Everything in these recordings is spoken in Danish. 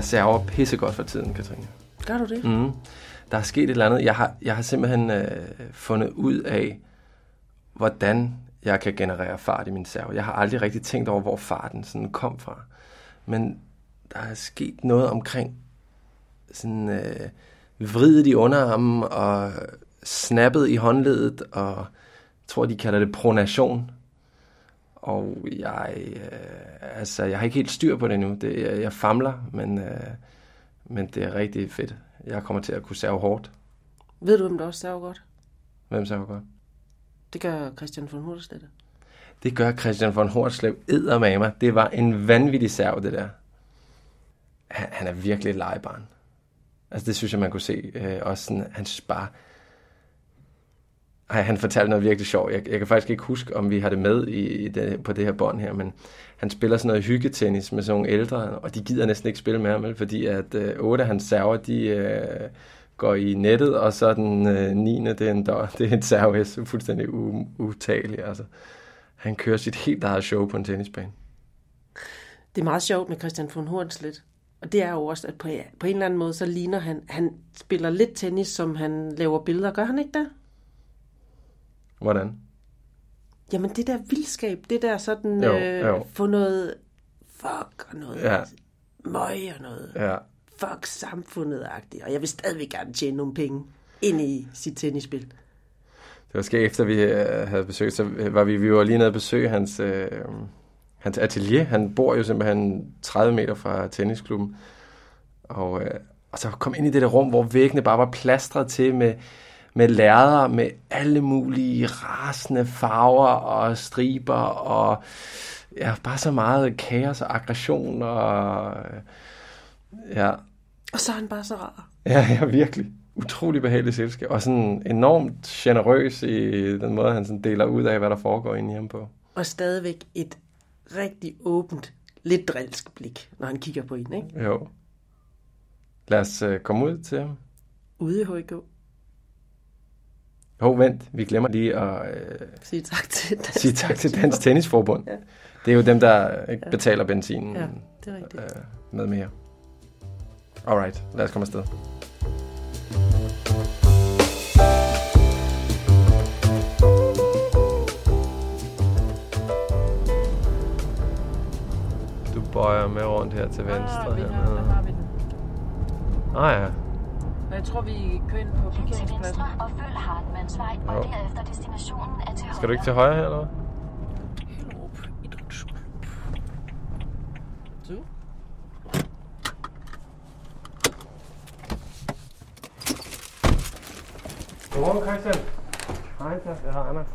jeg server pissegodt for tiden, Katrine. Gør du det? Mm. Der er sket et eller andet. Jeg har, jeg har simpelthen øh, fundet ud af, hvordan jeg kan generere fart i min serve. Jeg har aldrig rigtig tænkt over, hvor farten sådan kom fra. Men der er sket noget omkring sådan øh, vridet i underarmen og snappet i håndledet, og jeg tror, de kalder det pronation. Og jeg, øh, altså, jeg har ikke helt styr på det nu. Det, jeg, jeg famler, men, øh, men det er rigtig fedt. Jeg kommer til at kunne serve hårdt. Ved du, hvem der også server godt? Hvem server godt? Det gør Christian von Hurterstedt. Det gør Christian von Hortslev eddermame. Det var en vanvittig serv, det der. Han, han er virkelig et legebarn. Altså, det synes jeg, man kunne se. Øh, også sådan, han synes bare... Ej, han fortalte noget virkelig sjovt. Jeg, jeg kan faktisk ikke huske, om vi har det med i, i det, på det her bånd her, men han spiller sådan noget hyggetennis med sådan nogle ældre, og de gider næsten ikke spille med ham, vel, fordi at øh, otte af hans server, de øh, går i nettet, og så den øh, 9. det er en, dør, det er en serves, fuldstændig u- utagelig. Altså. Han kører sit helt eget show på en tennisbane. Det er meget sjovt med Christian von Hornslet. Og det er jo også, at på, på en eller anden måde, så ligner han, han spiller lidt tennis, som han laver billeder. Gør han ikke det? Hvordan? Jamen det der vildskab, det der sådan, Jo, øh, jo. få noget fuck og noget Ja. møg og noget Ja. fuck samfundet-agtigt. Og jeg vil stadigvæk gerne tjene nogle penge ind i sit tennisspil. Det var skægt, efter vi øh, havde besøgt, så var vi, vi var lige nede og besøge hans, øh, hans atelier. Han bor jo simpelthen 30 meter fra tennisklubben. Og, øh, og så kom ind i det der rum, hvor væggene bare var plastret til med, med lærder, med alle mulige rasende farver og striber, og ja, bare så meget kaos og aggression, og øh, ja, Og så er han bare så rar. Ja, ja, virkelig. Utrolig behagelig selskab. Og sådan enormt generøs i den måde, han sådan deler ud af, hvad der foregår inde i ham på. Og stadigvæk et rigtig åbent, lidt drilsk blik, når han kigger på en, ikke? Jo. Lad os uh, komme ud til ham. Ude i HK. Hov, vent. Vi glemmer lige at uh, Sige tak til Dansk sige tak til Dansk Tennisforbund. Ja. Det er jo dem, der ikke betaler benzinen Ja, det er rigtigt. uh, med mere. Alright, lad os komme afsted. Du bøjer med rundt her til venstre. Ah, vi har, hernede. der har vi den. Ah ja. Og jeg tror, vi kører ind på parkeringspladsen. og følg Hartmannsvej, og Jo. derefter destinationen er til Skal du ikke til højre her, eller hvad? Hellerup Idrætsklub. Så. Godmorgen, Christian. Hej, jeg har Anders.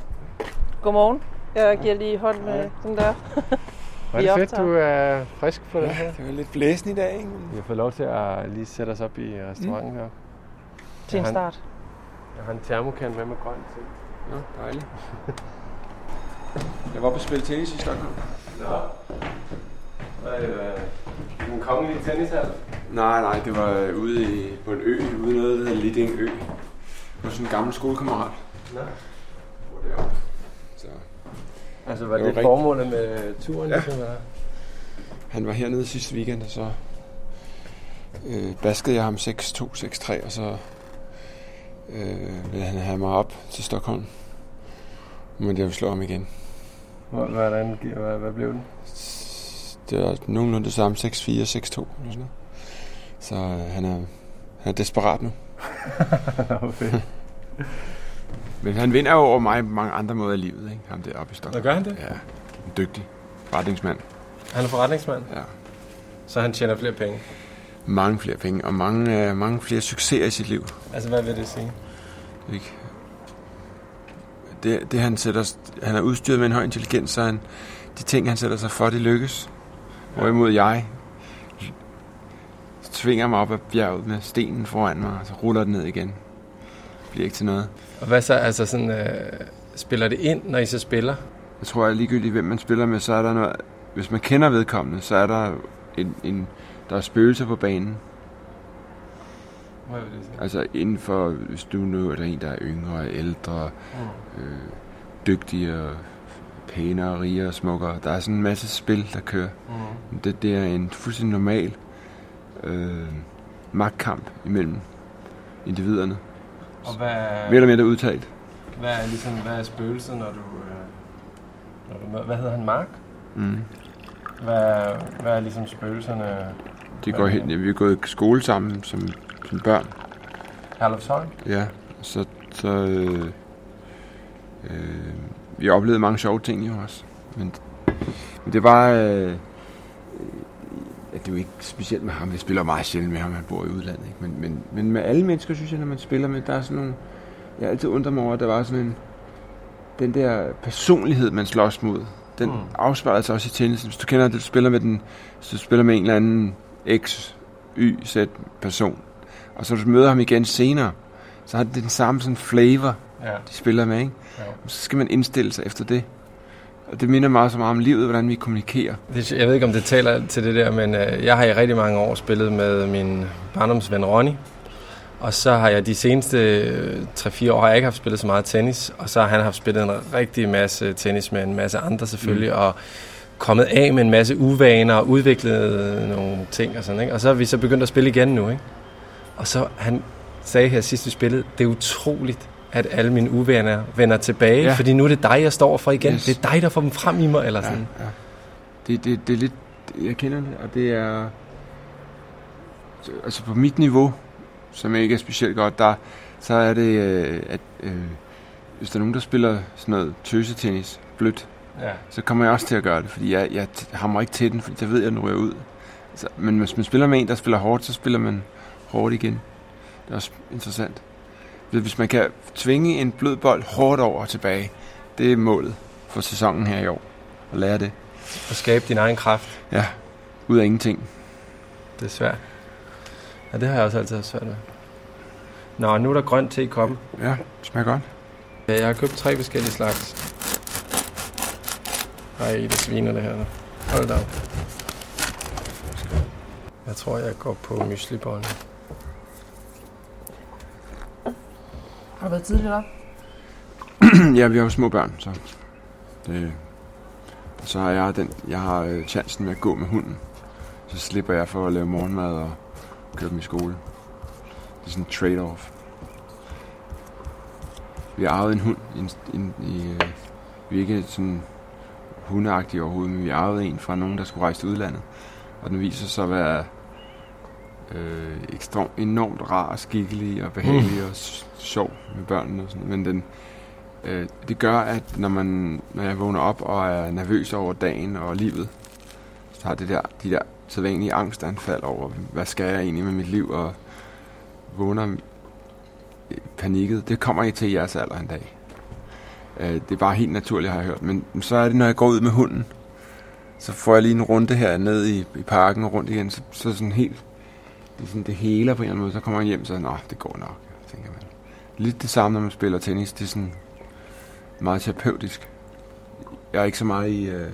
Godmorgen. Jeg giver lige hånd med sådan der. Hvor Vi er det fedt, du er frisk på det her. Det var lidt blæsende i dag, ikke? Vi har fået lov til at lige sætte os op i restauranten her. Til en Han- start. Jeg har en termokan med med grønt til. Nå, dejligt. Jeg var på spille tennis i Stockholm. Nå. Hvad er det, øh, den kongelige tennishal? Nej, nej, det var ude i, på en ø, ude noget, der hedder Lidding Ø. Var sådan en gammel skolekammerat. Nå. Hvor det. Så Altså, var Det det, var formålet med turen? Ja. Ligesom, eller? han var hernede sidste weekend, og så øh, baskede jeg ham 6-2, 6-3, og så øh, ville han have mig op til Stockholm. Men jeg vil slå ham igen. Hvor- Hvordan, hvad, hvad blev den? Det er nogenlunde det samme, 6-4, 6-2 eller sådan noget. Så øh, han, er, han er desperat nu. Fedt. Men han vinder jo over mig på mange andre måder i livet, ikke? Ham deroppe i Stockholm. Nå, gør han det? Ja, en dygtig forretningsmand. Han er forretningsmand, Ja. så han tjener flere penge. Mange flere penge, og mange, øh, mange flere succeser i sit liv. Altså, hvad vil det sige? Ikke? Det, det han sætter, han er udstyret med en høj intelligens, så han, de ting, han sætter sig for, de lykkes. Hvorimod jeg tvinger mig op ad bjerget med stenen foran mig, og så ruller den ned igen. Det bliver ikke til noget. Og hvad så, altså sådan, øh, spiller det ind, når I så spiller? Jeg tror, at ligegyldigt hvem man spiller med, så er der noget... Hvis man kender vedkommende, så er der en, en der er spøgelser på banen. Hvad vil det sige? Altså inden for, hvis du nu er der en, der er yngre, ældre, øh, dygtig og pænere, rigere smukkere. Der er sådan en masse spil, der kører. Mm. Det, det er en fuldstændig normal øh, magtkamp imellem individerne. Og hvad, Mere eller mindre udtalt. hvad er ligesom, hvad er spøgelset, når du, øh, når du, hvad hedder han, Mark? Mm. Hvad, hvad er ligesom spøgelserne? De går hen, ja, vi er gået i skole sammen som, som børn. Herlufsholm? Ja, så, så øh, øh, vi har oplevet mange sjove ting jo også. Men, men det var, øh, ja, det er jo ikke specielt med ham. Jeg spiller meget sjældent med ham, han bor i udlandet. Ikke? Men, men, men med alle mennesker, synes jeg, når man spiller med, der er sådan nogle, jeg altid undret mig over, at der var sådan en, den der personlighed, man slås mod, den Mm. mm. afspejler sig også i tennis. Hvis du kender det, du spiller med den, hvis du spiller med en eller anden X, Y, Z person, og så du møder ham igen senere, så har det den samme sådan flavor, Ja. de spiller med, ikke? ja. Så skal man indstille sig efter det. Og det minder meget så meget om livet, hvordan vi kommunikerer. Jeg ved ikke, om det taler til det der, men øh, jeg har i rigtig mange år spillet med min barndomsven Ronny. Og så har jeg de seneste øh, 3-4 år har jeg ikke haft spillet så meget tennis. Og så har han haft spillet en rigtig masse tennis med en masse andre selvfølgelig. Mm. Og kommet af med en masse uvaner og udviklet nogle ting og sådan, ikke? Og så er vi så begyndt at spille igen nu, ikke? Og så han sagde her sidst vi spillede, det er utroligt, at alle mine uvaner vender tilbage, ja. Ja. fordi nu er det dig, jeg står for igen. Yes. Det er dig, der får dem frem i mig, eller sådan. ja. Det, det, det er lidt... Jeg kender det, og det er... Altså på mit niveau, som ikke er specielt godt, der, så er det, øh, at øh, hvis der er nogen, der spiller sådan noget tøsetennis, blødt, Ja. så kommer jeg også til at gøre det, fordi jeg, jeg hammer ikke til den, fordi jeg ved, at den ryger ud. Så, men hvis man spiller med en, der spiller hårdt, så spiller man hårdt igen. Det er også interessant. Hvis man kan tvinge en blød bold hårdt over og tilbage, det er målet for sæsonen her i år. At lære det. Og skabe din egen kraft. Ja, ud af ingenting. Det er svært. Ja, det har jeg også altid haft svært med. Nå, nu er der grønt te i koppen. Ja, det smager godt. Ja, jeg har købt tre forskellige slags. Ej, det sviner det her. Hold da op. Jeg tror, jeg går på myslibollen. Har du været tidligt op? ja, vi har jo små børn, så... Det, og så har jeg den, jeg har øh, chancen med at gå med hunden. Så slipper jeg for at lave morgenmad og køre dem i skole. Det er sådan en trade-off. Vi har arvet en hund. En, en, i, øh, vi er ikke sådan hundeagtige overhovedet, men vi arvet en fra nogen, der skulle rejse til udlandet. Og den viser sig at være øh, ekstremt, enormt rar og skikkelig og behagelig mm. og sjov med børnene og sådan Men den, øh, det gør, at når, man, når jeg vågner op og er nervøs over dagen og livet, så har det der, de der sædvanlige angstanfald over, hvad skal jeg egentlig med mit liv, og vågner øh, panikket. Det kommer ikke til jeres alder en dag. Øh, det er bare helt naturligt, har jeg hørt. Men så er det, når jeg går ud med hunden, så får jeg lige en runde her ned i, i parken og rundt igen, så, så sådan helt, det, er sådan, det heler på en eller anden måde. Så kommer man hjem, så nå, det går nok, tænker man. Lidt det samme, når man spiller tennis. Det er sådan meget terapeutisk. Jeg er ikke så meget i, øh,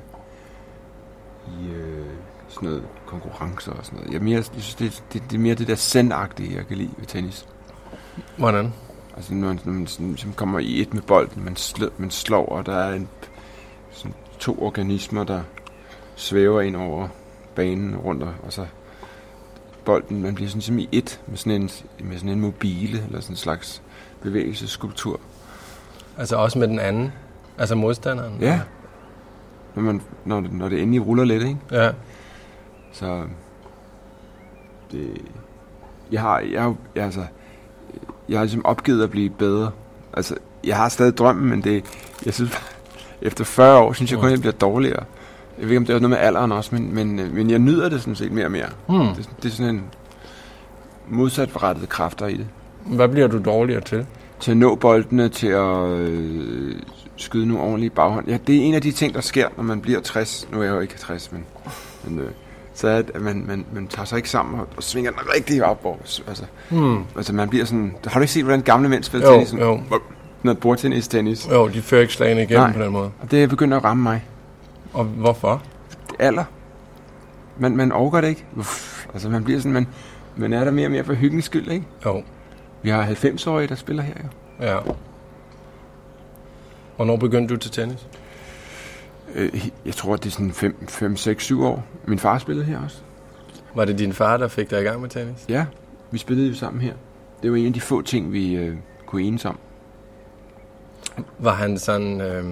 i øh, sådan noget konkurrencer og sådan noget. Jeg, mere, jeg synes, det, det, det er mere det der sendagtige, jeg kan lide ved tennis. Hvordan? Altså når man, når man sådan, ligesom kommer i et med bolden, man, slå, man slår, og der er en, sådan to organismer, der svæver ind over banen rundt, og, så bolden, man bliver sådan ligesom i et med sådan en, med sådan en mobile, eller sådan en slags bevægelsesskulptur. Altså også med den anden? Altså modstanderen? Ja. Når, man, når, det- når det endelig ruller lidt, ikke? Ja. Så det, jeg har, jeg, har- jeg, altså, jeg har ligesom opgivet at blive bedre. Altså, jeg har stadig drømmen, men det, jeg synes, efter 40 år, synes jeg kun, jeg bliver dårligere. Jeg ved ikke, om det er noget med alderen også, men, men, øh, men jeg nyder det sådan set mere og mere. Hmm. Det, det er sådan en modsatrettede kræfter i det. Hvad bliver du dårligere til? Til at nå boldene, til at øh, skyde nogle ordentlige baghånd. Ja, det er en af de ting, der sker, når man bliver 60. Nu er jeg jo ikke 60, men, men øh, så er det, at man, man, man tager sig ikke sammen og, og svinger den rigtig op. Hvor, altså, Hmm. altså, man bliver sådan... Har du ikke set, hvordan gamle mænd spiller Jo, tennis? Sådan, jo. Når bordtennis tennis. Jo, de fører ikke slagene igennem Nej. på den måde. Og det er begyndt at ramme mig. Og hvorfor? Det er alder. Man, man overgår det ikke. Uff, altså, man bliver sådan... Man, man er der mere og mere for hyggens skyld, ikke? Jo, Vi har 90-årige, der spiller her, jo. ja. Hvornår begyndte du til tennis? Øh, jeg tror, det er sådan 5, 5 6, 7 år. Min far spillede her også. Var det din far, der fik dig i gang med tennis? Ja, vi spillede jo sammen her. Det var en af de få ting, vi øh, kunne enes om. Var han sådan, øh,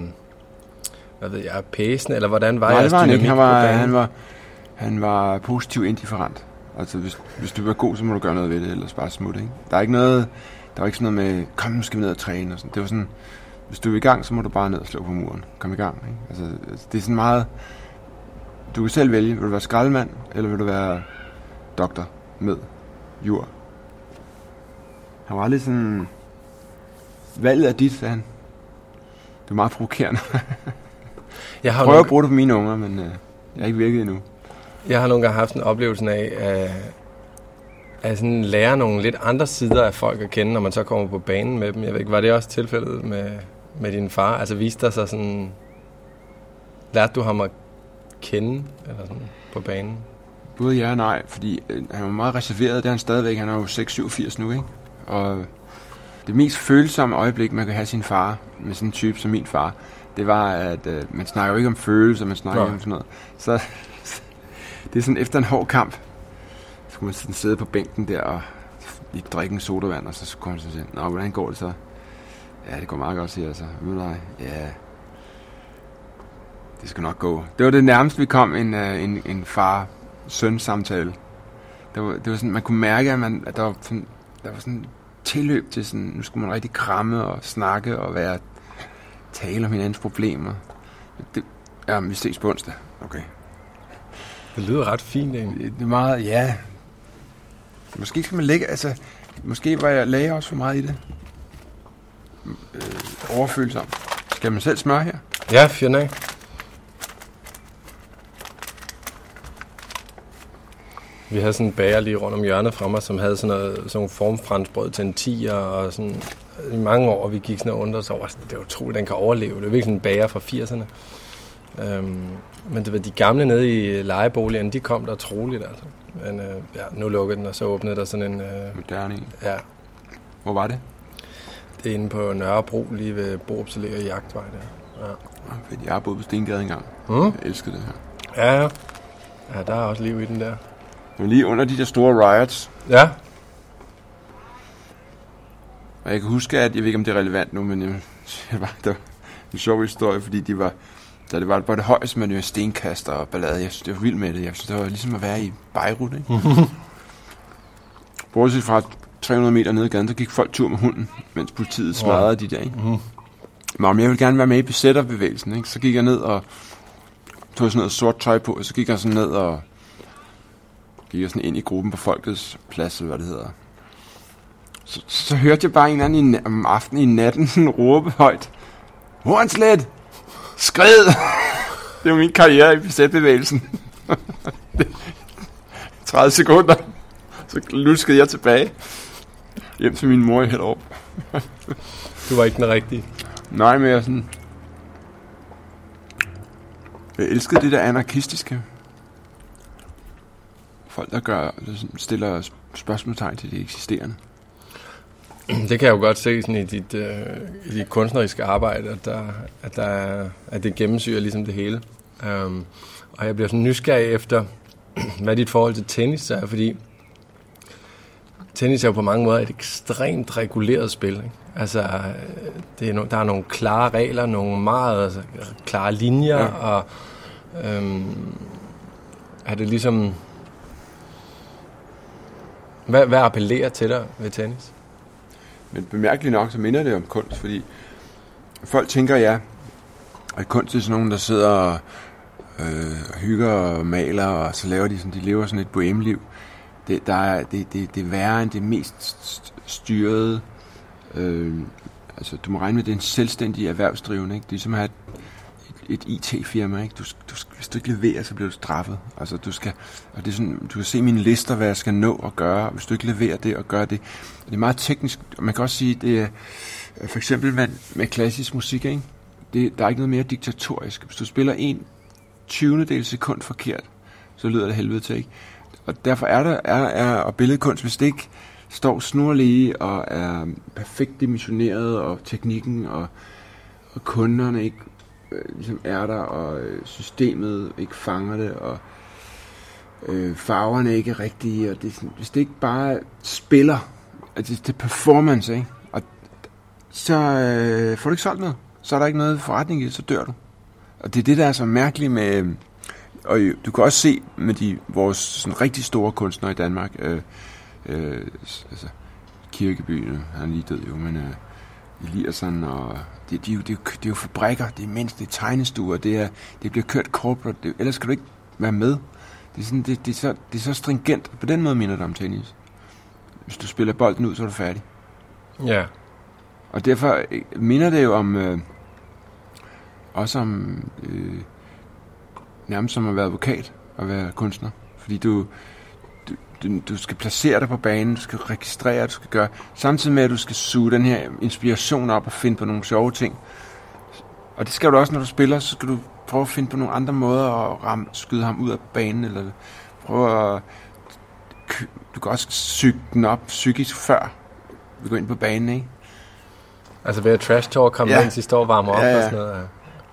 hvad ved jeg, pæsende, eller hvordan var Nej, det var han ikke. Han var, han var, han var positiv indifferent. Altså, hvis, hvis du er god, så må du gøre noget ved det, ellers bare smutte, ikke? Der er ikke noget, der var ikke sådan noget med, kom, nu skal vi ned og træne, og sådan. Det var sådan, hvis du er i gang, så må du bare ned og slå på muren. Kom i gang, ikke? Altså, altså, det er sådan meget, du kan selv vælge, vil du være skraldemand, eller vil du være doktor med jord. Han var aldrig sådan, valget er dit, sagde han. Det er meget provokerende. Jeg har, prøver nogle, at bruge det på mine unger, men øh, jeg har ikke virket endnu. jeg har nogle gange haft en oplevelse af, at, at sådan lære nogle lidt andre sider af folk at kende, når man så kommer på banen med dem. Jeg ved ikke, var det også tilfældet med, med din far? Altså viste der sig sådan... Lærte du ham at kende eller sådan, på banen? Både ja og nej, fordi øh, han var meget reserveret, det er han stadigvæk. Han er jo 6-87 nu, ikke? Og det mest følsomme øjeblik, man kan have sin far, med sådan en type som min far, det var, at øh, man snakker jo ikke om følelser, man snakker Nej. om sådan noget. Så det er sådan, efter en hård kamp, så kunne man sådan sidde på bænken der og lige drikke en sodavand, og så kunne man så sige, Nå, hvordan går det så? Ja, det går meget godt, siger jeg så. Du hvad? Ja, det skal nok gå. Det var det nærmeste, vi kom en, øh, en, en far-søn-samtale. Det var, det var sådan, man kunne mærke, at, man, at der, var sådan, der var sådan tilløb til sådan, nu skulle man rigtig kramme og snakke og være tale om hinandens problemer. Det, ja, vi ses på onsdag. Okay. Det lyder ret fint, egentlig. Det er meget, ja. Måske skal man lægge, altså, måske var jeg lagde også for meget i det. Øh, overfølsom. Skal man selv smøre her? Ja, fyr af. Vi havde sådan en bager lige rundt om hjørnet fra mig, som havde sådan, noget, sådan nogle formfranskbrød til en tiger, og sådan i mange år, vi gik sådan og undrede os over, det er utroligt, den kan overleve. Det er virkelig sådan en bager fra 80'erne. Øhm, men det var de gamle nede i lejeboligerne, de kom der troligt, altså. Men øh, ja, nu lukkede den, og så åbnede der sådan en, øh, Moderne en. ja, Hvor var det? Det er inde på Nørrebro, lige ved Borup, ligger Jagtvej der. Ja. Fedt. Jeg har boet på Stengade engang. Mm. Jeg elskede det her. Ja, ja. Ja, der er også liv i den der. Var lige under de der store riots. Ja, Og jeg kan huske, at jeg ved ikke, om det er relevant nu, men jeg, jeg var, der en sjov historie, fordi de var, da det var på det højeste, man jo stenkaster og ballade. Jeg synes, det var vildt med det. Jeg synes, det var ligesom at være i Beirut, ikke? Bortset fra 300 meter nede i gaden, der gik folk tur med hunden, mens politiet smadrede de der, ikke? Mhm. Men jeg ville gerne være med i besætterbevægelsen, ikke? Så gik jeg ned og tog sådan noget sort tøj på, og så gik jeg sådan ned og gik jeg sådan ind i gruppen på Folkets Plads, eller hvad det hedder. Så, så hørte jeg bare en anden i, om aftenen i natten sådan råbe højt. Hornslet! Skrid! det var min karriere i besætbevægelsen. 30 sekunder. Så luskede jeg tilbage. Hjem til min mor i Hellerup. du var ikke den rigtige. Nej, men jeg sådan... Jeg elskede det der anarkistiske. Folk, der gør, der stiller sp- spørgsmålstegn til det eksisterende. Det kan jeg jo godt se sådan i, dit, øh, i dit kunstneriske arbejde, at, der, at, der er, at det gennemsyrer ligesom det hele. Um, og jeg bliver sådan nysgerrig efter, hvad dit forhold til tennis er, fordi tennis er jo på mange måder et ekstremt reguleret spil. Ikke? Altså, øh, det er no, der er nogle klare regler, nogle meget altså, klare linjer, Ja. og øhm, er det ligesom... Hvad, hvad appellerer til dig ved tennis? Men bemærkeligt nok, så minder det om kunst, fordi folk tænker, ja, at kunst er sådan nogen, der sidder og øh, hygger og maler, og så laver de sådan, de lever sådan et bohemeliv. Det, der er, det, det, det er værre end det mest styrede. Øh, altså, du må regne med, at det er en selvstændig erhvervsdrivende. Ikke? Det er som at have et, et IT-firma. Ikke? Du, du, hvis du ikke leverer, så bliver du straffet. Altså, du, skal, og det er sådan, du kan se mine lister, hvad jeg skal nå at gøre. Hvis du ikke leverer det og gør det. Og det er meget teknisk. Man kan også sige, det er øh, for eksempel med, med klassisk musik. Ikke? Det, der er ikke noget mere diktatorisk. Hvis du spiller en 20. del sekund forkert, så lyder det helvede til. Ikke? Og derfor er der er, er og billedkunst, hvis det ikke står snorlige og er perfekt dimensioneret, og teknikken og, og kunderne ikke øh, ligesom er der, og øh, systemet ikke fanger det, og øh, farverne ikke er rigtige, og det, sådan- hvis det ikke bare spiller, at det, det er performance, ikke? Og så øh, får du ikke solgt noget. Så er der ikke noget forretning i det, så dør du. Og det er det, der er så mærkeligt med... Og du kan også se med de, vores sådan, rigtig store kunstnere i Danmark, øh, øh, altså Kirkeby, øh, han er lige død jo, men øh, Eliasson og... Det, de, er jo- det, er jo- er fabrikker, det er mindst, det er tegnestuer, det, er, det bliver kørt corporate, det, ellers skal du ikke være med. Det er, sådan, det, det, er så, det er så stringent. På den måde minder det om tennis. Hvis du spiller bolden ud, så er du færdig. Ja. Og derfor øh, minder det jo om... Øh, også om... Øh, nærmest som at være advokat og være kunstner. Fordi du, du, du, du skal placere dig på banen, du skal registrere, du skal gøre... Samtidig med, at du skal suge den her inspiration op og finde på nogle sjove ting. Og det skal du også, når du spiller, så skal du prøve at finde på nogle andre måder at ramme, skyde ham ud af banen, eller prøve at... Du kan også syge den op psykisk før vi går ind på banen, ikke? Altså ved at trash talk ham, Ja. de står og varmer op Ja, ja. og sådan noget.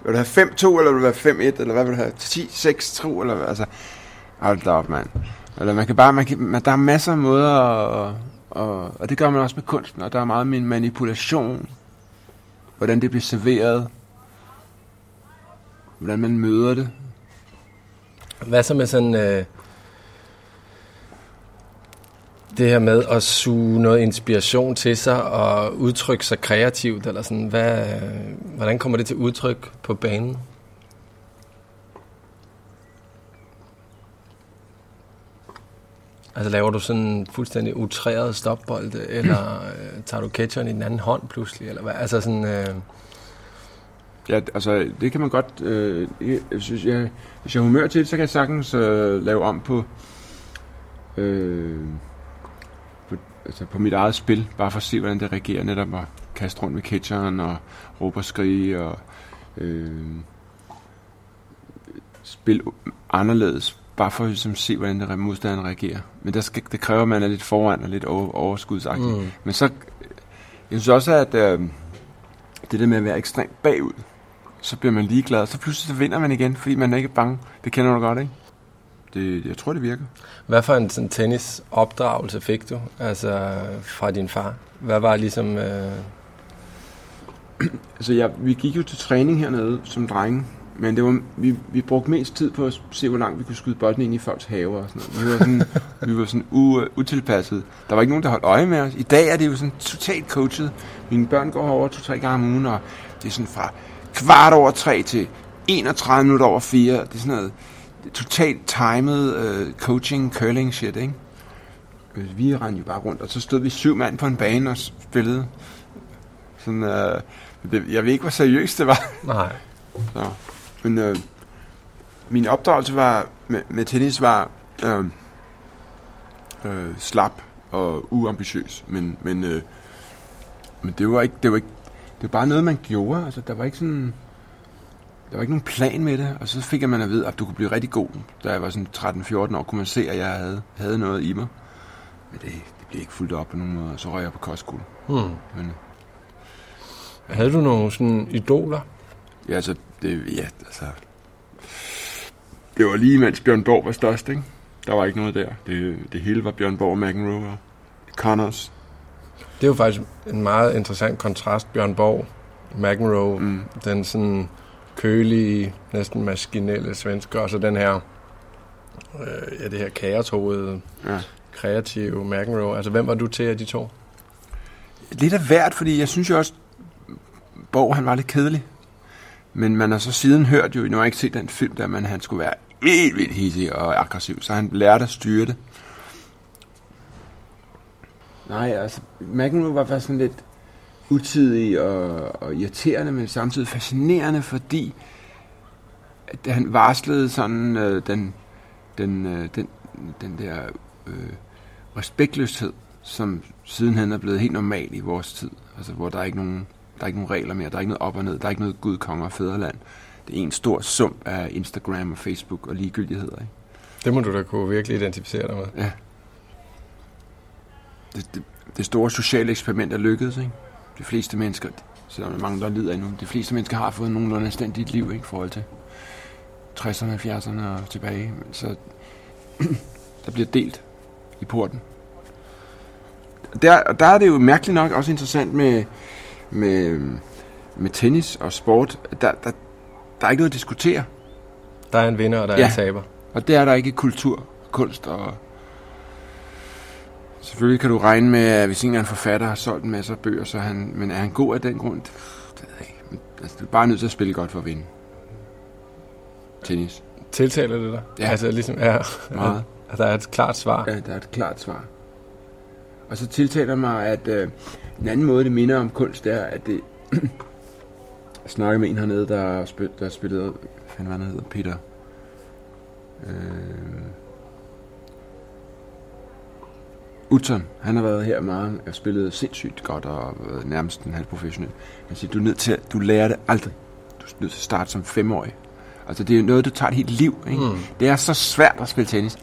Vil du have 5-2, eller vil du have 5-1, eller hvad vil du have? 10-6-2, eller hvad? Altså, hold da op, mand. Eller man kan bare, man kan, man, der er masser af måder, og, og, og det gør man også med kunsten, og der er meget med manipulation, hvordan det bliver serveret, hvordan man møder det. Hvad så med sådan... Øh, det her med at suge noget inspiration til sig og udtrykke sig kreativt, eller sådan, hvad, hvordan kommer det til udtryk på banen? Altså laver du sådan en fuldstændig utræret stopbold, eller øh, tager du catcheren i den anden hånd pludselig, eller hvad? Altså sådan, øh, Ja, altså, det kan man godt... Øh, jeg, synes, jeg, hvis jeg har humør til det, så kan jeg sagtens øh, lave om på, øh, altså på mit eget spil, bare for at se, hvordan det reagerer netop at kaste rundt med catcheren og råbe og skrige og øh, spille anderledes, bare for ligesom, at se, hvordan det modstanderen reagerer. Men der skal, det kræver, at man er lidt foran og lidt over, overskudsagtig. Mm. Men så, jeg synes også, at øh, det der med at være ekstremt bagud, så bliver man ligeglad, og så pludselig så vinder man igen, fordi man er ikke bange. Det kender du godt, ikke? Det, jeg tror, det virker. hvad for en sådan tennisopdragelse fik du, altså fra din far? Hvad var ligesom... Øh, Altså, jeg, vi gik jo til træning hernede som drenge, men det var, vi, vi brugte mest tid på at se, hvor langt vi kunne skyde bolden ind i folks haver og sådan noget. Vi var sådan, vi var sådan u, utilpasset. Der var ikke nogen, der holdt øje med os. I dag er det jo sådan totalt coachet. Mine børn går herover to-tre gange om ugen, og det er sådan fra kvart over tre til 31 minutter over fire. Det er sådan noget totalt timet uh, coaching, curling shit, ikke? Øh, Vi rendte jo bare rundt, og så stod vi syv mand på en bane og spillede. Sådan, uh, det, jeg ved ikke, hvor seriøst det var. nej. Så. Men øh, min opdragelse var, med, med tennis var øh, øh, slap og uambitiøs. Men, men, øh, men det var ikke, det var ikke, det var bare noget, man gjorde. Altså, der var ikke sådan, der var ikke nogen plan med det. Og så fik jeg man at vide, at du kunne blive rigtig god. Da jeg var sådan 13-14 år, kunne man se, at jeg havde, havde noget i mig. Men det, det blev ikke fuldt op på nogen måde. Så røg jeg på kostskole. Hmm. Men, Havde du nogle sådan idoler? Ja, altså, det, ja, altså... Det var lige mens Bjørn Borg var størst, ikke? Der var ikke noget der. Det, det hele var Bjørn Borg, McEnroe og Connors. Det er jo faktisk en meget interessant kontrast, Bjørn Borg, McEnroe, Mm. den sådan kølige, næsten maskinelle svensker, og så den her, øh, ja, det her kaoshovede, Ja. kreative McEnroe. Altså, hvem var du til af de to? Lidt af hvert, fordi jeg synes jo også, Borg han var lidt kedelig. Men man har så siden hørt jo, nu har jeg ikke set den film der, men han skulle være helt vildt hissig og aggressiv, så han lærte at styre det. Nej, altså, McEnroe var faktisk sådan lidt utidig og, og irriterende, men samtidig fascinerende, fordi at han varslede sådan øh, den, den, øh, den, den der øh, respektløshed, som sidenhen er blevet helt normal i vores tid. Altså, hvor der er ikke nogen, der er ikke nogen regler mere, der er ikke noget op og ned, der er ikke noget Gud, konge og fædreland. Det er en stor sum af Instagram og Facebook og ligegyldigheder. Ikke? Det må du da kunne virkelig identificere dig med. Ja. Det, det, det store sociale eksperiment er lykkedes, ikke? De fleste mennesker, selvom der er mange, der lider endnu, de fleste mennesker har fået nogenlunde anstændigt liv, ikke? I forhold til 60'erne, 70'erne og tilbage. Men så der bliver delt i porten. Der, og der er det jo mærkeligt nok også interessant med, med, med tennis og sport. Der, der, der er ikke noget at diskutere. Der er en vinder, og der er Ja. en taber. Og det er der ikke i kultur, kunst og... Selvfølgelig kan du regne med, at hvis en eller anden forfatter har solgt en masse bøger, så er han... Men er han god af den grund? Det ved jeg ikke. Men, altså, du er bare nødt til at spille godt for at vinde. Tennis. Tiltaler det dig? Ja. Altså ligesom, ja, Meget. at der er et klart svar. Ja, der er et klart svar. Og så tiltaler mig, at øh, en anden måde, det minder om kunst, er, at det... jeg snakkede med en hernede, der, spil, der spillede... Hvad fanden var han hedder? Peter... Øh, Utzon, han har været her meget og spillet sindssygt godt og været nærmest en halv professionel. Han siger, du er nødt til at, du lærer det aldrig. Du er nødt til at starte som femårig. Altså det er noget, du tager et helt liv. Ikke? Mm. Det er så svært at spille tennis.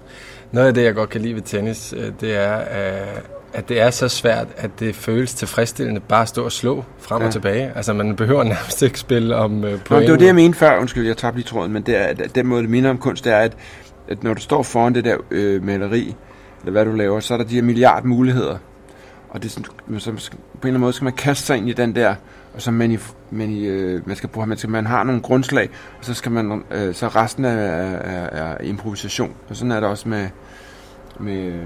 Noget af det, jeg godt kan lide ved tennis, øh, det er, øh, at det er så svært, at det føles tilfredsstillende bare at stå og slå frem Ja. og tilbage. Altså, man behøver nærmest ikke spille om øh, Nå, point. det var det, jeg mente før. Undskyld, jeg tabte lige tråden. Men det er, at den måde, det minder om kunst, det er, at, at når du står foran det der øh, maleri, eller hvad du laver, så er der de her milliard muligheder. Og det er sådan, så, på en eller anden måde skal man kaste sig ind i den der, og så man, i, man, i, øh, man skal bruge, man, skal, man har nogle grundslag, og så skal man, øh, så resten er, er, er, improvisation. Og sådan er det også med, med øh,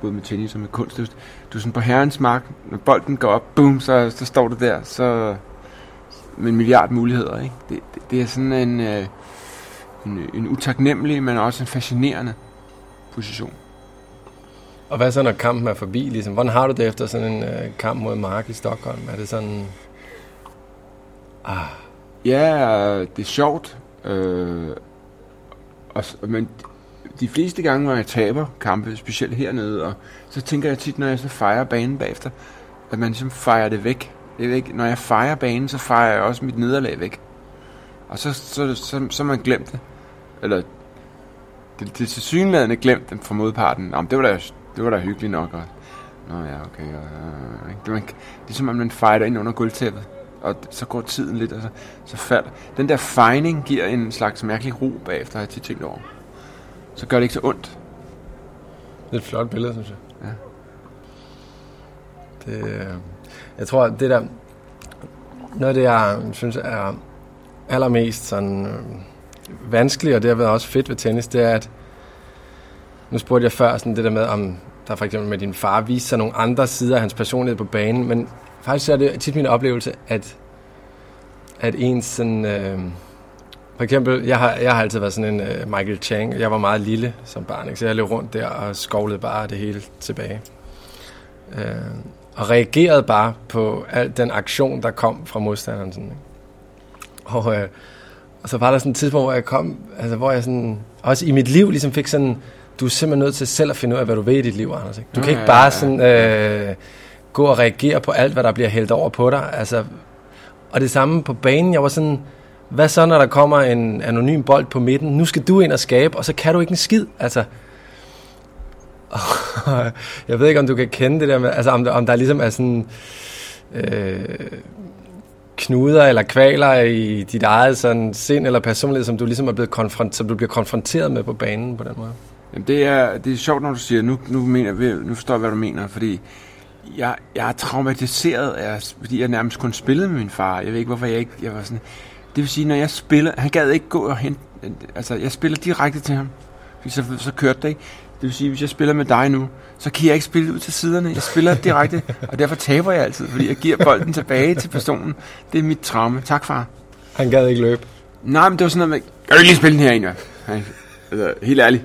både med tennis og med kunst. Du, du er sådan på herrens mark, når bolden går op, boom, så, så står du der, så med en milliard muligheder. Ikke? Det, det, det er sådan en, øh, en, en utaknemmelig, men også en fascinerende position. Og hvad så, når kampen er forbi? Ligesom? Hvordan har du det efter sådan en øh, kamp mod Mark i Stockholm? Er det sådan... Ah, Ja, det er sjovt. Øh, og, men de fleste gange, når jeg taber kampe, specielt hernede, og så tænker jeg tit, når jeg så fejrer banen bagefter, at man ligesom fejrer det væk. Det væk. ikke, når jeg fejrer banen, så fejrer jeg også mit nederlag væk. Og så, så, så, så, man glemt det. Eller det, det er tilsyneladende glemt dem fra modparten. Jamen, det var da, det var da hyggeligt nok. Og, Nå ja, okay. Og, og, ikke? det, man, det er som om, man fighter ind under gulvtæppet. Og så går tiden lidt, og så, så falder. Den der fejning giver en slags mærkelig ro bagefter, har jeg tit tænkt over. Så gør det ikke så ondt. det er et flot billede, synes jeg. Ja. Det, øh, jeg tror, at det der... Noget af det, jeg synes er allermest sådan, øh, vanskeligt, og det har været også fedt ved tennis, det er, at nu spurgte jeg før sådan det der med, om der for eksempel med din far viste sig nogle andre sider af hans personlighed på banen, men faktisk er det tit min oplevelse, at, at ens sådan... Øh, for eksempel, jeg har, jeg har altid været sådan en øh, Michael Chang. Jeg var meget lille som barn, ikke? så jeg løb rundt der og skovlede bare det hele tilbage. Øh, og reagerede bare på al den aktion, der kom fra modstanderen. Sådan, ikke? Og, øh, og så var der sådan et tidspunkt, hvor jeg kom, altså hvor jeg sådan, også i mit liv ligesom fik sådan, du er simpelthen nødt til selv at finde ud af, hvad du vil i dit liv, Anders. Ikke? Du kan Ja, ikke ja, bare ja. sådan øh, gå og reagere på alt, hvad der bliver hældt over på dig. Altså, og det samme på banen, jeg var sådan, hvad så, når der kommer en anonym bold på midten? Nu skal du ind og skabe, og så kan du ikke en skid. Altså, jeg ved ikke, om du kan kende det der med, altså om, der- om der ligesom er sådan øh, knuder eller kvaler i dit eget sådan sind eller personlighed, som du ligesom er blevet konfront, som du bliver konfronteret med på banen på den måde. Jamen, det er, det er sjovt, når du siger, nu, nu, mener, jeg- nu forstår jeg, hvad du mener, fordi jeg, jeg er traumatiseret, af, fordi jeg nærmest kun spillede med min far. Jeg ved ikke, hvorfor jeg ikke, jeg var sådan, det vil sige, når jeg spiller, han gad ikke gå og hente, altså jeg spiller direkte til ham, så, så kørte det ikke. Det vil sige, hvis jeg spiller med dig nu, så kan jeg ikke spille ud til siderne. Jeg spiller direkte, og derfor taber jeg altid, fordi jeg giver bolden tilbage til personen. Det er mit traume. Tak, far. Han gad ikke løbe. Nej, men det var sådan noget med, kan du ikke lige spille den her? Nej, altså, helt ærligt.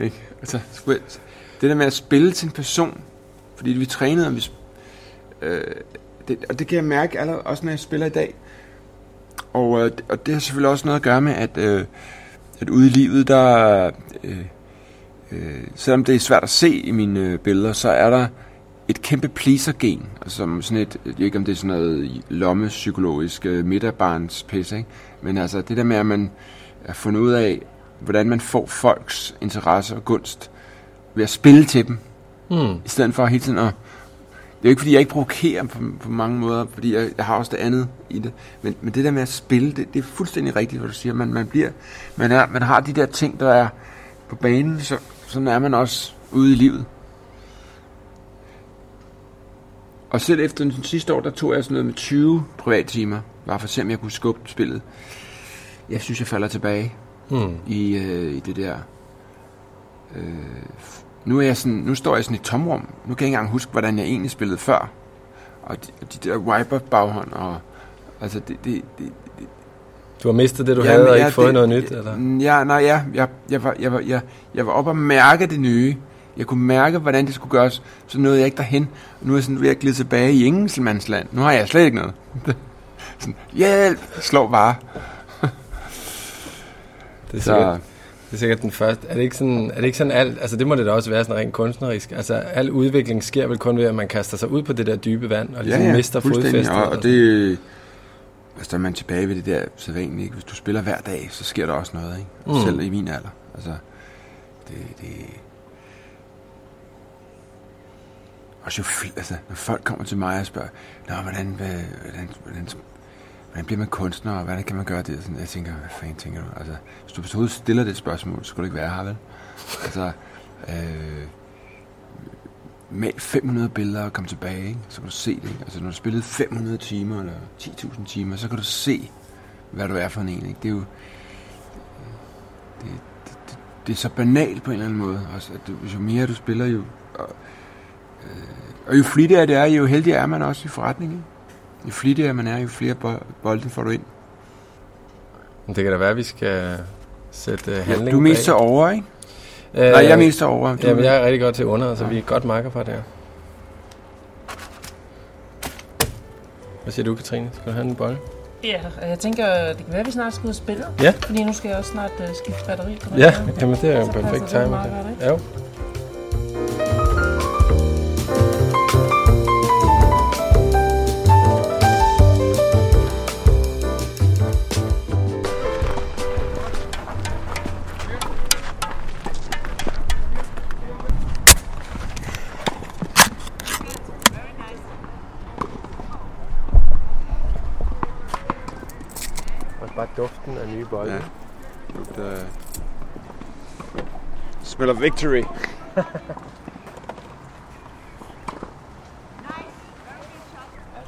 Ikke? Altså, jeg- det der med at spille til en person, fordi vi trænede, og vi, øh, det, og det kan jeg mærke allerede, også når jeg spiller i dag. Og, øh, og det har selvfølgelig også noget at gøre med, at, øh, at ude i livet, der, øh, øh, selvom det er svært at se i mine øh, billeder, så er der et kæmpe pleaser-gen, altså som sådan et, jeg ved ikke om det er sådan noget lommepsykologisk øh, midterbarns pisse, ikke? men altså det der med, at man er fundet ud af, hvordan man får folks interesse og gunst ved at spille til dem, Hmm. i stedet for hele tiden at... Det er jo ikke, fordi jeg ikke provokerer på, på mange måder, fordi jeg, jeg har også det andet i det. Men, men det der med at spille, det, det er fuldstændig rigtigt, hvad du siger. Man, man, bliver, man, er, man har de der ting, der er på banen, så, sådan er man også ude i livet. Og selv efter den sidste år, der tog jeg sådan noget med 20 privattimer, bare for at se, om jeg kunne skubbe spillet. Jeg synes, jeg falder tilbage Hmm. i, øh, i det der. Øh, nu, er jeg sådan, nu står jeg sådan i tomrum. Nu kan jeg ikke engang huske, hvordan jeg egentlig spillede før. Og de, de der wiper baghånd, og altså det, det, det, Du har mistet det, du Ja, havde, og ja, ikke fået det- noget nyt, eller? Mm, Ja, nej, ja. Jeg, jeg, var, jeg, var, jeg, jeg var oppe og mærke det nye. Jeg kunne mærke, hvordan det skulle gøres. Så nåede jeg ikke derhen. Og nu er jeg sådan ved at glide tilbage i Engelsmandsland. Nu har jeg slet ikke noget. sådan, hjælp! Slår bare. Det er, Så, sikkert, det er sikkert den første. Er det ikke sådan, er det ikke sådan alt, altså det må det da også være sådan rent kunstnerisk. Altså al udvikling sker vel kun ved, at man kaster sig ud på det der dybe vand, og ligesom mister fuldstændig. fodfæstet. Og, og det... Altså, der er man tilbage ved det der sædvanlige. ikke? Hvis du spiller hver dag, så sker der også noget, ikke? Mm. Selv i min alder. Altså, det... det og så, fl- altså, når folk kommer til mig og spørger, Nå, hvordan, hvordan, hvordan, hvordan bliver man kunstner, og hvordan kan man gøre det? Sådan, jeg tænker, hvad fanden tænker du? Altså, hvis du overhovedet stiller det spørgsmål, så skulle du ikke være her, vel? Altså, øh, mal 500 billeder og kom tilbage, ikke? så kan du se det. Ikke? Altså, når du spillede 500 timer eller 10.000 timer, så kan du se, hvad du er for en en. Ikke? Det er jo det, det, det, det er så banalt på en eller anden måde. Også, at du, jo mere du spiller, jo, og, øh, og jo flittigere det er, jo heldigere er man også i forretningen. Jo flittigere man er, jo flere bo- bolde får du ind. Men det kan da være, at vi skal sætte uh, Ja, handling du er mest bag. over, ikke? Øh, Nej, jeg er mest over. Du, Jamen, jeg er rigtig godt til under, så vi er godt marker for det her. Hvad siger du, Katrine? Skal du have en bold? Ja, jeg tænker, det kan være, at vi snart skal ud og spille. Ja. Fordi nu skal jeg også snart uh, skifte batteri på Ja, jamen det er jo en perfekt timing. Jo. Duften af nye bolde. Ja. Lugter... Smell of victory.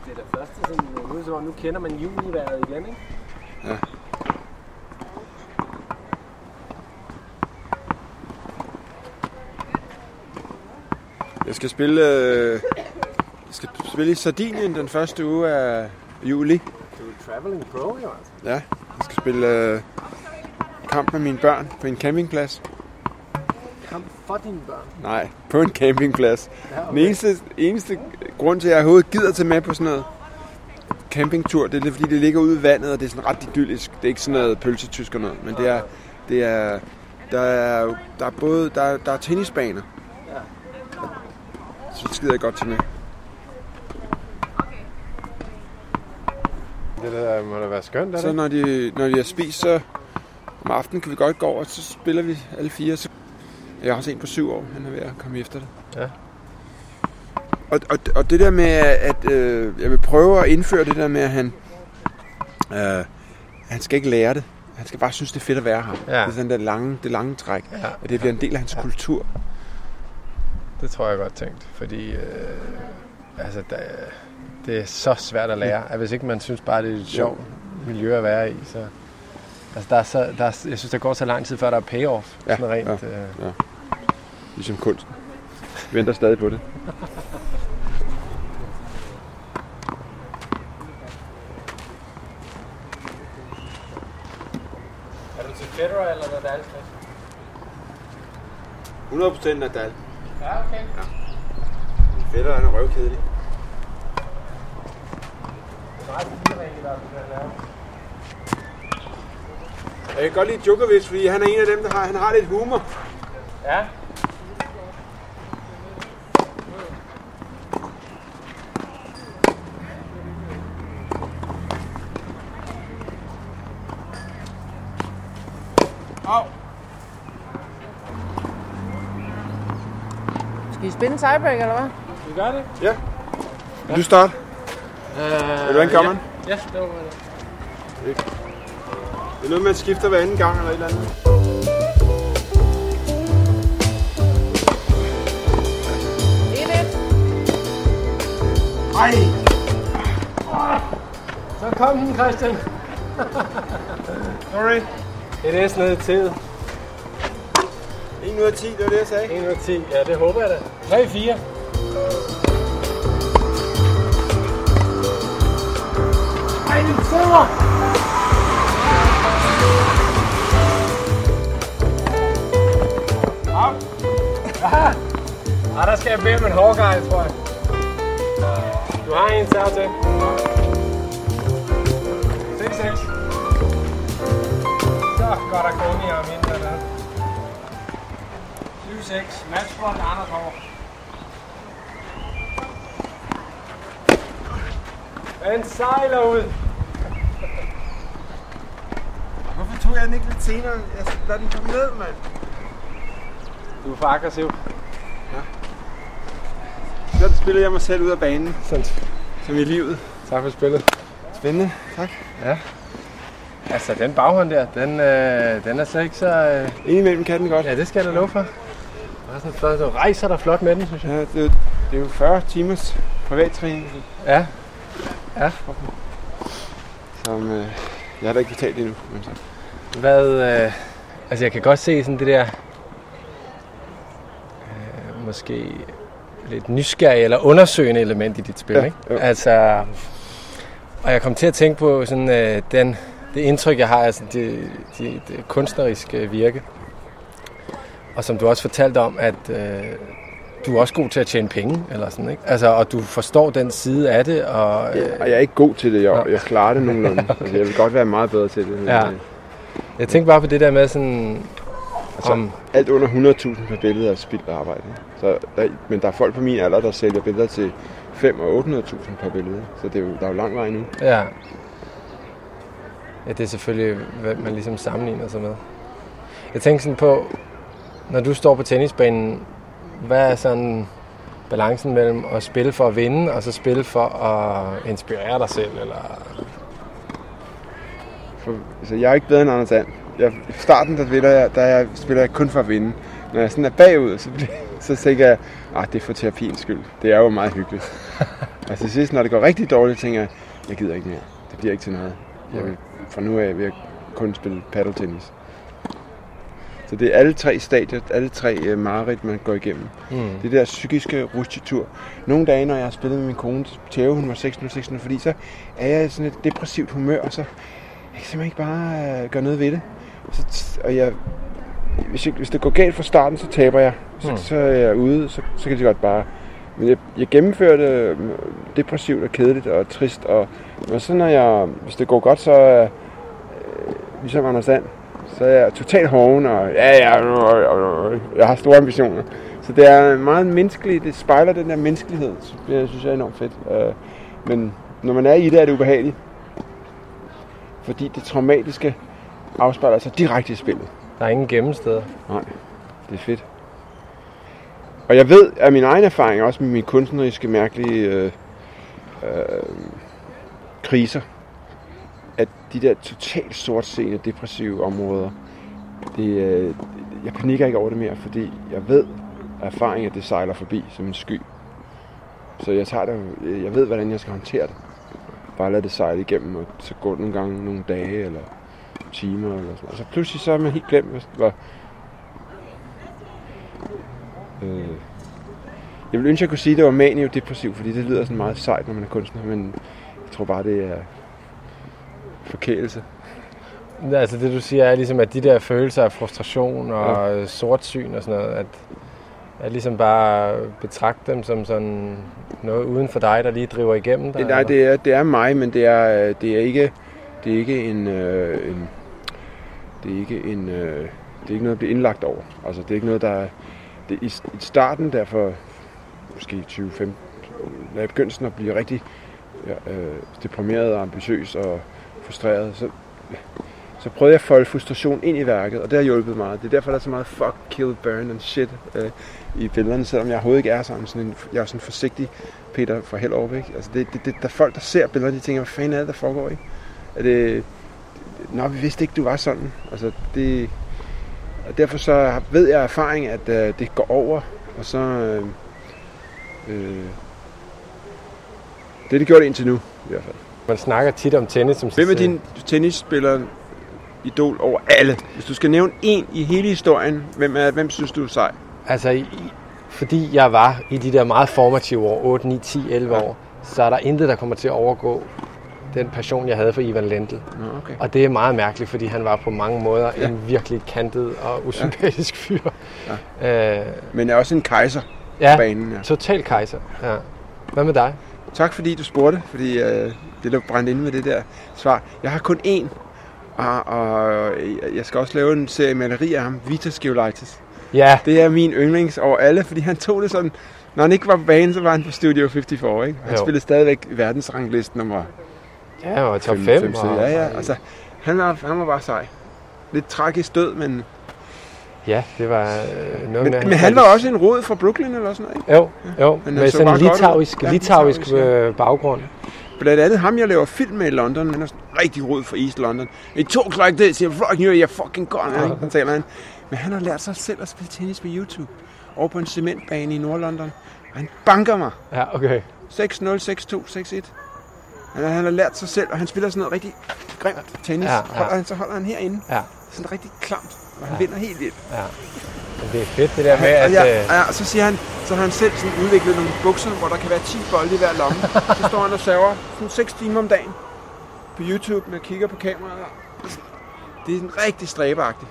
Det er det første, sådan, nu, så, nu kender man juniværet igen, ikke? Ja. Jeg skal spille, øh, jeg skal spille i Sardinien den første uge af juli. Du er traveling pro, jo altså. Ja, spille øh, kamp med mine børn på en campingplads. Kom for dine børn. Nej, på en campingplads. Ja, Den eneste, eneste grund til, at jeg overhovedet gider tage med på sådan noget campingtur, det er fordi det ligger ude i vandet, og det er sådan ret idyllisk. Det er ikke sådan noget pølsetysk og noget, men det er, det er, der er, der er både, der er, der er tennisbaner. Ja. Så skider jeg godt til med. Det der må da være skønt, er Så når de, når de har spist, så om aftenen kan vi godt gå over, og så spiller vi alle fire. Så jeg har også en på syv år, han er ved at komme efter det. Ja. Og, og, og det der med, at øh, jeg vil prøve at indføre det der med, at han, øh, han skal ikke lære det. Han skal bare synes, det er fedt at være her. Ja. Det er sådan der lange, det lange træk. Ja, At det bliver en del af hans kultur. det tror jeg godt tænkt, fordi øh, altså, der, det er så svært at lære, at hvis ikke man synes bare, det er et sjovt miljø at være i, så... Altså, der er så, der er, jeg synes, der går så lang tid, før der er payoff. Ja, sådan rent, ja. Øh, Ligesom kunsten. Vi venter stadig på det. er du til Federer eller Nadal? 100% Nadal. Ja, okay. Fætter han er røvkedelig. Det er meget fire i hvert fald, at lave. Jeg kan godt lide Djokovic, fordi han er en af dem, der har, han har lidt humor. Ja. Au. Skal I spille en tiebreak, eller hvad? Vi gør det. Ja. Vil du starte? Øh, Vil du ikke gøre ja. ja, det var det. Det er noget med at skifte hver anden gang eller et eller andet. Ej! Så kom den, Christian. Sorry. It is ned i tid. 1 ud af 10, det var det, jeg sagde. 1 ud af 10, ja, det håber jeg da. 3-4. 4. Ej, den sidder! Op! Ah, ah, der skal jeg bede om en hårgej, tror jeg. Du har en serv til. 6-6. Så går der kun i ham inden der. 7-6. Matchbold Anders Hård. Den sejler ud. Tog jeg den ikke lidt senere? Jeg lad den komme ned, mand. Du er for aggressiv. Så spiller jeg mig selv ud af banen, Sådan. som i livet. Tak for spillet. Spændende. Tak. Altså, den baghånd der, den, øh, den er slet ikke så... Øh... Indimellem kan den godt. Ja, det skal jeg da love for. Og så du rejser dig flot med den, synes jeg. Ja, det, er, jo- det er jo 40 timers privattræning, Ja. som øh, jeg har da ikke betalt endnu. Men så. Hvad, øh, altså jeg kan godt se sådan det der, øh, måske lidt nysgerrig eller undersøgende element i dit spil, Ja, ikke? jo. Altså, og jeg kom til at tænke på sådan øh, den, det indtryk, jeg har af sådan det, det, det kunstneriske virke. Og som du også fortalte om, at øh, du er også god til at tjene penge, eller sådan, ikke? Altså, og du forstår den side af det, og... Øh, Og jeg er ikke god til det. Jeg, jeg klarer det nogenlunde. okay. altså, jeg vil godt være meget bedre til det. Ja. Jeg tænkte bare på det der med sådan... Altså, om, alt under 100.000 per billede er spildt arbejde. Så der, men der er folk på min alder, der sælger billeder til 5 og 800.000 per billede. Så det er jo, der er jo lang vej nu. Ja. Ja, det er selvfølgelig, hvad man ligesom sammenligner sig med. Jeg tænker sådan på, når du står på tennisbanen, hvad er sådan balancen mellem at spille for at vinde, og så spille for at inspirere dig selv? Eller... For, altså, jeg er ikke bedre end Anders And. Jeg, I starten der, spiller jeg, der jeg, spiller jeg kun for at vinde. Når jeg sådan er bagud, så, så tænker jeg, at det er for terapiens skyld. Det er jo meget hyggeligt. og til sidst, når det går rigtig dårligt, tænker jeg, jeg gider ikke mere. Det bliver ikke til noget. Jeg vil, fra nu af vil jeg kun spille paddeltennis. Så det er alle tre stadier, alle tre uh, mareridt, man går igennem. Mm. Det der psykiske rutsjetur. Nogle dage, når jeg har spillet med min kone, Theo, hun var 6 6 fordi så er jeg i sådan et depressivt humør, og så jeg kan simpelthen ikke bare øh, gøre noget ved det. Så, og jeg, hvis, jeg, hvis det går galt fra starten, så taber jeg. Så, Hmm. så er jeg ude, så, så kan det godt bare... Men jeg, jeg gennemførte øh, depressivt og kedeligt og trist. Og, og så når jeg, hvis det går godt, så er øh, ligesom Anders And, så er jeg totalt hoven, og ja, ja, øh, jeg har store ambitioner. Så det er meget menneskeligt, det spejler den der menneskelighed, det synes jeg er enormt fedt. Men når man er i det, er det ubehageligt. Fordi det traumatiske afspejler sig direkte i spillet. Der er ingen gemmesteder. Nej, det er fedt. Og jeg ved af min egen erfaring, også med mine kunstneriske mærkelige øh, øh, kriser, at de der totalt sortseende, depressive områder, det, øh, jeg panikker ikke over det mere, fordi jeg ved af erfaring, at det sejler forbi som en sky. Så jeg tager det, jeg ved, hvordan jeg skal håndtere det. Bare lade det sejle igennem, og så det nogle gange nogle dage, eller timer, eller sådan. Og så pludselig så er man helt glemt, hvor- Øh, jeg vil ønske, at jeg kunne sige, at det var manio-depressiv, fordi det lyder sådan meget sejt, når man er kunstner, men jeg tror bare, det er forkælelse. Altså det du siger er ligesom, at de der følelser af frustration og ja. sortsyn og sådan noget, at, at ligesom bare betragte dem som sådan noget uden for dig, der lige driver igennem dig? Det, nej, det er, det er mig, men det er, øh, det er ikke, det er ikke en, øh, en det er ikke en, øh, det er ikke noget at blive indlagt over. Altså, det er ikke noget, der er, det, i, I starten, der for måske 2015, da jeg begyndte sådan at blive rigtig øh, deprimeret og ambitiøs og frustreret, så, så prøvede jeg at folde frustration ind i værket, og det har hjulpet meget. Det er derfor, der er så meget fuck, kill, burn and shit øh, i billederne, selvom jeg overhovedet ikke er sådan, sådan en, jeg er sådan forsigtig Peter fra Hellerup, ikke? Altså, det, det, det, der er folk, der ser billederne, de tænker, hvad fanden er det, der foregår, ikke? Er det, Nå, vi vidste ikke, du var sådan. Altså, det, og derfor så ved jeg af erfaring, at øh, det går over, og så, øh, øh, Det er det gjort indtil nu, i hvert fald. Man snakker tit om tennis som Hvem er din tennisspiller idol over alle? Hvis du skal nævne en i hele historien, hvem, er, hvem synes du er sej? Altså, fordi jeg var i de der meget formative år, 8, 9, 10, 11 Ja. år, så er der intet, der kommer til at overgå den passion, jeg havde for Ivan Lendl. Okay. Og det er meget mærkeligt, fordi han var på mange måder Ja. en virkelig kantet og usympatisk fyr. Ja. Øh, Men er også en kejser på ja, banen. Ja. total kejser. Ja. Hvad med dig? Tak fordi du spurgte, fordi øh, det der brændte inde med det der svar. Jeg har kun én, og, og jeg skal også lave en serie maleri af ham, Vitas Geolaitis. Ja, Det er min yndlings over alle, fordi han tog det sådan... Når han ikke var på banen, så var han på Studio 54, ikke? Han Jo. spillede stadigvæk i verdensranglisten nummer ja og top 5. 5. Ja, ja. Altså, han var, han var bare sej. Lidt tragisk død, men, ja, det var øh, noget men, med... men han var også en rod fra Brooklyn eller sådan noget, ikke? Jo, jo, Han med så sådan en litauisk, Ja, litauisk litauisk, ja. øh, baggrund. Blandt andet ham, jeg laver film med i London. Han er sådan rigtig rod for East London. It talks like this, you're fucking you, you're fucking gone. Ikke? Han taler han. Men han har lært sig selv at spille tennis på YouTube. Over på en cementbane i Nordlondon. Og han banker mig. Ja, okay. 6-0, 6-2, 6-1. Han, han har lært sig selv, og han spiller sådan noget rigtig grimt tennis. Ja, Ja, ja. ja. Holder han, så holder han herinde. Ja, Sådan rigtig klamt. Og han ja. vinder helt vildt. ja. Det er fedt det der med, at... ja, øh, ja, så siger han, så har han selv sådan udviklet nogle bukser, hvor der kan være 10 bolde i hver lomme. så står han og server sådan 6 timer om dagen på YouTube, med kigger på kameraet. Det er sådan rigtig stræbeagtigt.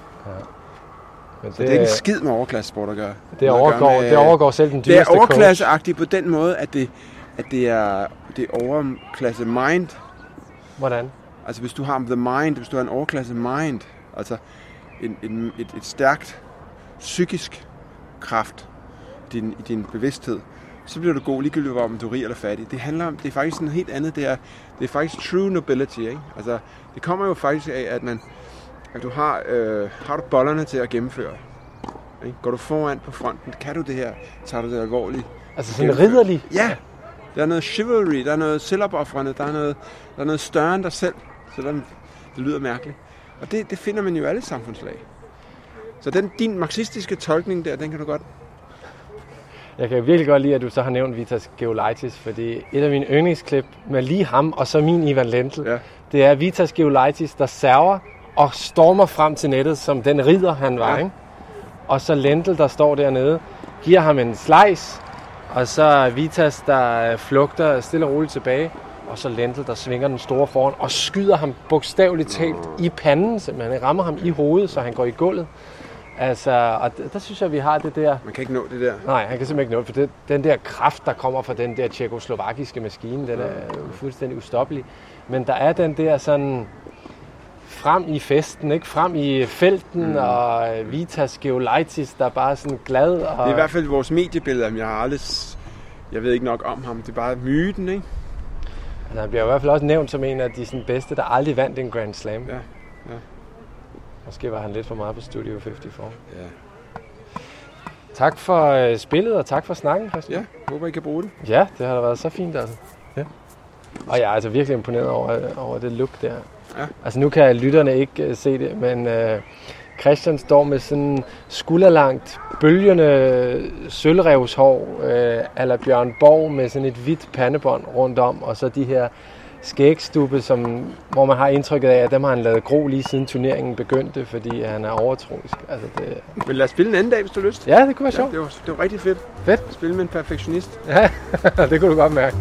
men Så det er ikke en skid med overklassesport at gøre. det, overgår, med- det overgår selv den det er dyreste overklasseagtigt på den måde, at det, at det er, det er overklasse mind. Hvordan? Altså hvis du har the mind, hvis du har en overklasse mind, altså en, en, et, et stærkt psykisk kraft i din, i din bevidsthed, så bliver du god ligegyldigt om du er rig eller fattig. Det handler om, det er faktisk noget helt andet. Det er, det er faktisk true nobility. Ikke? Altså, det kommer jo faktisk af, at man, at du har, øh, har du bollerne til at gennemføre. Ikke? Går du foran på fronten, kan du det her, tager du det alvorligt. Altså sådan ridderlig? Ja, der er noget chivalry, der er noget selvopoffrende, der er noget, der er noget større end dig selv, selvom det lyder mærkeligt. Og det, det finder man jo i alle samfundslag. Så den, din marxistiske tolkning der, den kan du godt... Jeg kan virkelig godt lide, at du så har nævnt Vitas Geolaitis, fordi et af mine yndlingsklip med lige ham og så min Ivan Lendl, Ja. det er Vitas Geolaitis, der server og stormer frem til nettet, som den ridder han var. Ja. Ikke? Og så Lendl, der står dernede, giver ham en slice, og så Vitas, der flugter stille og roligt tilbage, og så Lendl, der svinger den store foran og skyder ham bogstaveligt talt i panden, simpelthen. Han rammer ham i hovedet, så han går i gulvet. Altså, og der, der synes jeg, vi har det der... Man kan ikke nå det der. Nej, han kan simpelthen ikke nå det, for det, den der kraft, der kommer fra den der tjekoslovakiske maskine, den er fuldstændig ustoppelig. Men der er den der sådan frem i festen, ikke? frem i felten, mm. og øh, Vitas Geolaitis, der er bare sådan glad. Og... Det er i hvert fald vores mediebillede, men jeg har aldrig... Jeg ved ikke nok om ham. Det er bare myten, ikke? altså, han bliver i hvert fald også nævnt som en af de sådan, bedste, der aldrig vandt en Grand Slam. Ja. Måske var han lidt for meget på Studio 54. Ja. Tak for øh, spillet, og tak for snakken, Christian. Ja, håber I kan bruge det. Ja, det har da været så fint, altså. Ja. Og jeg er altså virkelig imponeret over, over det look der. Ja. Altså nu kan lytterne ikke uh, se det, men uh, Christian står med sådan skulderlangt, bølgende sølvrevshår, uh, ala Bjørn Borg med sådan et hvidt pandebånd rundt om, og så de her skægstube, som, hvor man har indtrykket af, at dem har han lavet gro lige siden turneringen begyndte, fordi han er overtroisk. Altså det, Men lad os spille en anden dag, hvis du har lyst. ja, det kunne være Ja, sjovt. det, var, det var rigtig fedt. Fedt. Spille med en perfektionist. Ja, det kunne du godt mærke.